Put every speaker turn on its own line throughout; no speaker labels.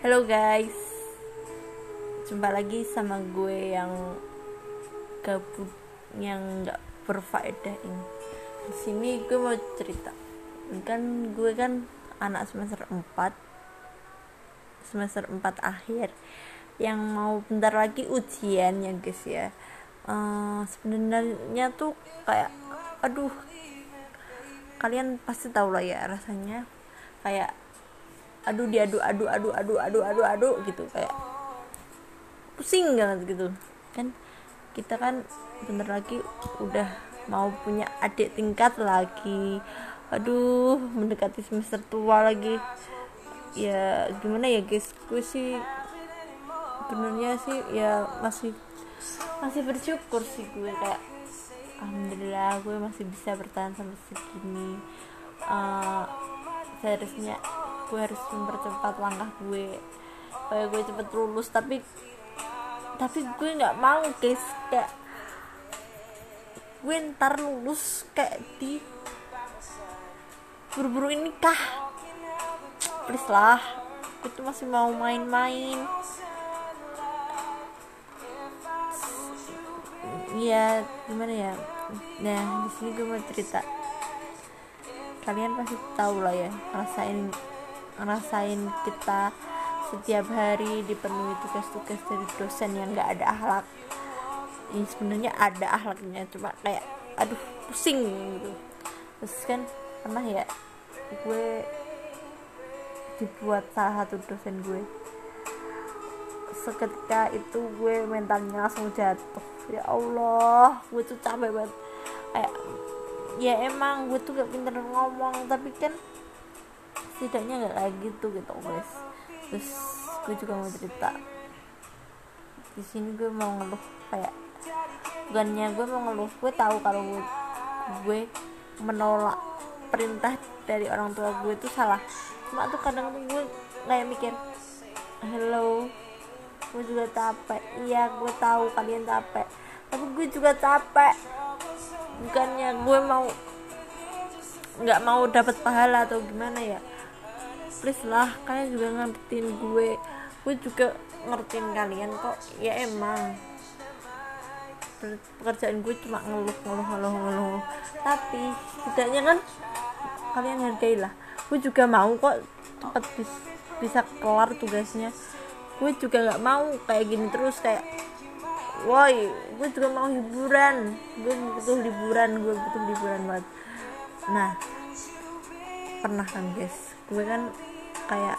Halo guys, jumpa lagi sama gue yang gabut, yang nggak berfaedah ini. Di sini gue mau cerita, kan gue kan anak semester 4 semester 4 akhir yang mau bentar lagi ujian ya guys ya. Uh, sebenarnya tuh kayak, aduh, kalian pasti tahu lah ya rasanya kayak aduh diadu adu adu adu adu adu adu gitu kayak pusing banget gitu. Kan kita kan bener lagi udah mau punya adik tingkat lagi. Aduh mendekati semester tua lagi. Ya gimana ya guys? Gue sih benernya sih ya masih masih bersyukur sih gue kayak alhamdulillah gue masih bisa bertahan sampai segini. Uh, seharusnya gue harus mempercepat langkah gue. Supaya gue cepet lulus. Tapi tapi gue nggak mau guys. Kayak gue ntar lulus kayak di buru-buru ini kah? Please lah. Gue tuh masih mau main-main. Iya, gimana ya? Nah, di sini gue mau cerita. Kalian pasti tahu lah ya, rasain ngerasain kita setiap hari dipenuhi tugas-tugas dari dosen yang nggak ada akhlak. Ini sebenarnya ada akhlaknya cuma kayak aduh pusing gitu. Terus kan pernah ya gue dibuat salah satu dosen gue. Seketika itu gue mentalnya langsung jatuh. Ya Allah gue tuh capek banget. Kayak ya emang gue tuh gak pinter ngomong tapi kan setidaknya nggak kayak gitu gitu guys. Terus gue juga mau cerita. Di sini gue mau ngeluh kayak bukannya gue mau ngeluh gue tahu kalau gue, gue menolak perintah dari orang tua gue itu salah. Cuma tuh kadang tuh gue kayak mikir hello gue juga capek. Iya gue tahu kalian capek. Tapi gue juga capek. Bukannya gue mau nggak mau dapat pahala atau gimana ya please lah kalian juga ngertiin gue. Gue juga ngertiin kalian kok. Ya emang. Pekerjaan gue cuma ngeluh ngeluh ngeluh ngeluh. Tapi setidaknya kan kalian hargai lah. Gue juga mau kok cepat bis, bisa kelar tugasnya. Gue juga nggak mau kayak gini terus kayak woi gue juga mau hiburan. Gue butuh liburan gue butuh liburan banget. Nah pernah kan guys. Gue kan kayak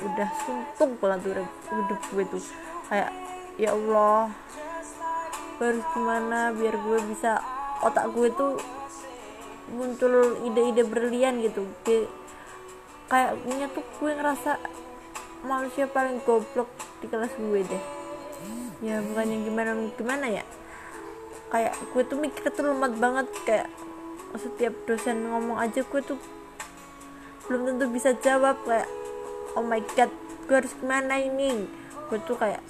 udah suntuk banget tuh hidup gue tuh. Kayak ya Allah harus gimana biar gue bisa otak gue tuh muncul ide-ide berlian gitu. Kayak punya tuh gue ngerasa manusia paling goblok di kelas gue deh. Ya bukannya gimana gimana ya? Kayak gue tuh mikir tuh lemot banget kayak setiap dosen ngomong aja gue tuh belum tentu bisa jawab kayak oh my god gue harus ke mana ini? Gue tuh kayak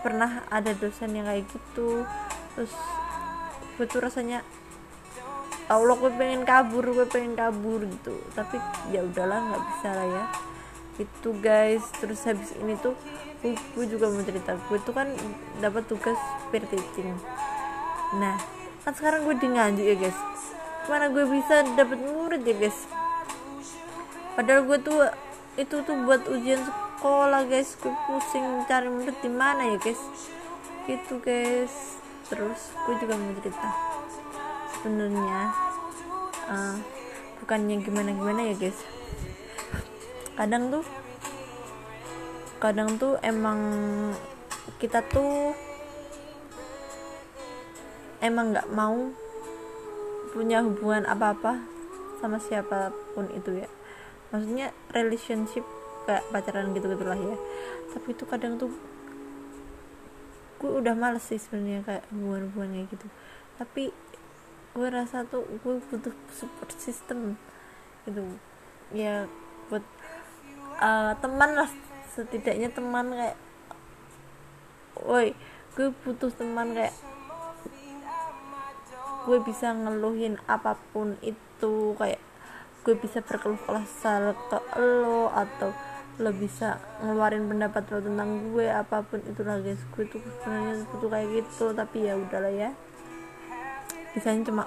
pernah ada dosen yang kayak gitu. Terus gue tuh rasanya Allah gue pengen kabur gue pengen kabur gitu. Tapi ya udahlah nggak bisa lah ya. Itu guys. Terus habis ini tuh gue, juga mau cerita. Gue tuh kan dapat tugas peer teaching. Nah kan sekarang gue di Nganjuk ya guys. Mana gue bisa dapat murid ya guys padahal gue tuh itu tuh buat ujian sekolah guys. Gue pusing cari murid di mana ya guys? Gitu guys. Terus gue juga mau cerita. Sebenarnya uh, bukannya gimana gimana ya guys. Kadang tuh kadang tuh emang kita tuh emang nggak mau punya hubungan apa-apa sama siapa pun itu ya maksudnya relationship kayak pacaran gitu gitulah ya. Tapi itu kadang tuh gue udah males sih sebenarnya kayak hubungan-hubungan kayak gitu. Tapi gue rasa tuh gue butuh support system gitu. Ya buat uh, teman lah. Setidaknya teman kayak woi gue butuh teman kayak gue bisa ngeluhin apa pun itu kayak gue bisa berkeluh kesah ke lo atau lo bisa ngeluarin pendapat lo tentang gue apa pun itulah guys gue tuh sebenarnya tuh kayak gitu tapi ya udahlah ya. Bisanya cuma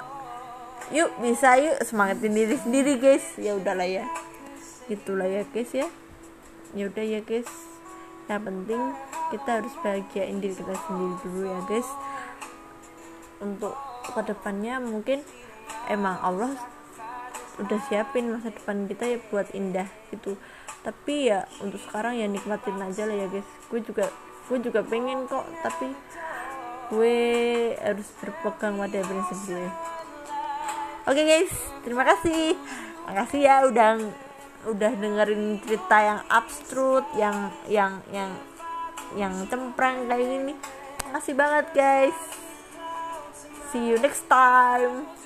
yuk bisa yuk semangatin diri sendiri guys. Ya udahlah ya. Gitulah ya guys ya. Ya udah ya guys. Yang penting kita harus bahagiain diri kita sendiri dulu ya guys. Untuk ke depannya mungkin emang Allah udah siapin masa depan kita ya buat indah gitu. Tapi ya untuk sekarang ya nikmatin aja lah ya guys. Gue juga gue juga pengen kok tapi gue harus berpegang pada prinsip gue. Oke okay guys. Terima kasih. Makasih ya udah udah dengerin cerita yang absurd yang yang yang yang cemprang kayak gini. Makasih banget guys. See you next time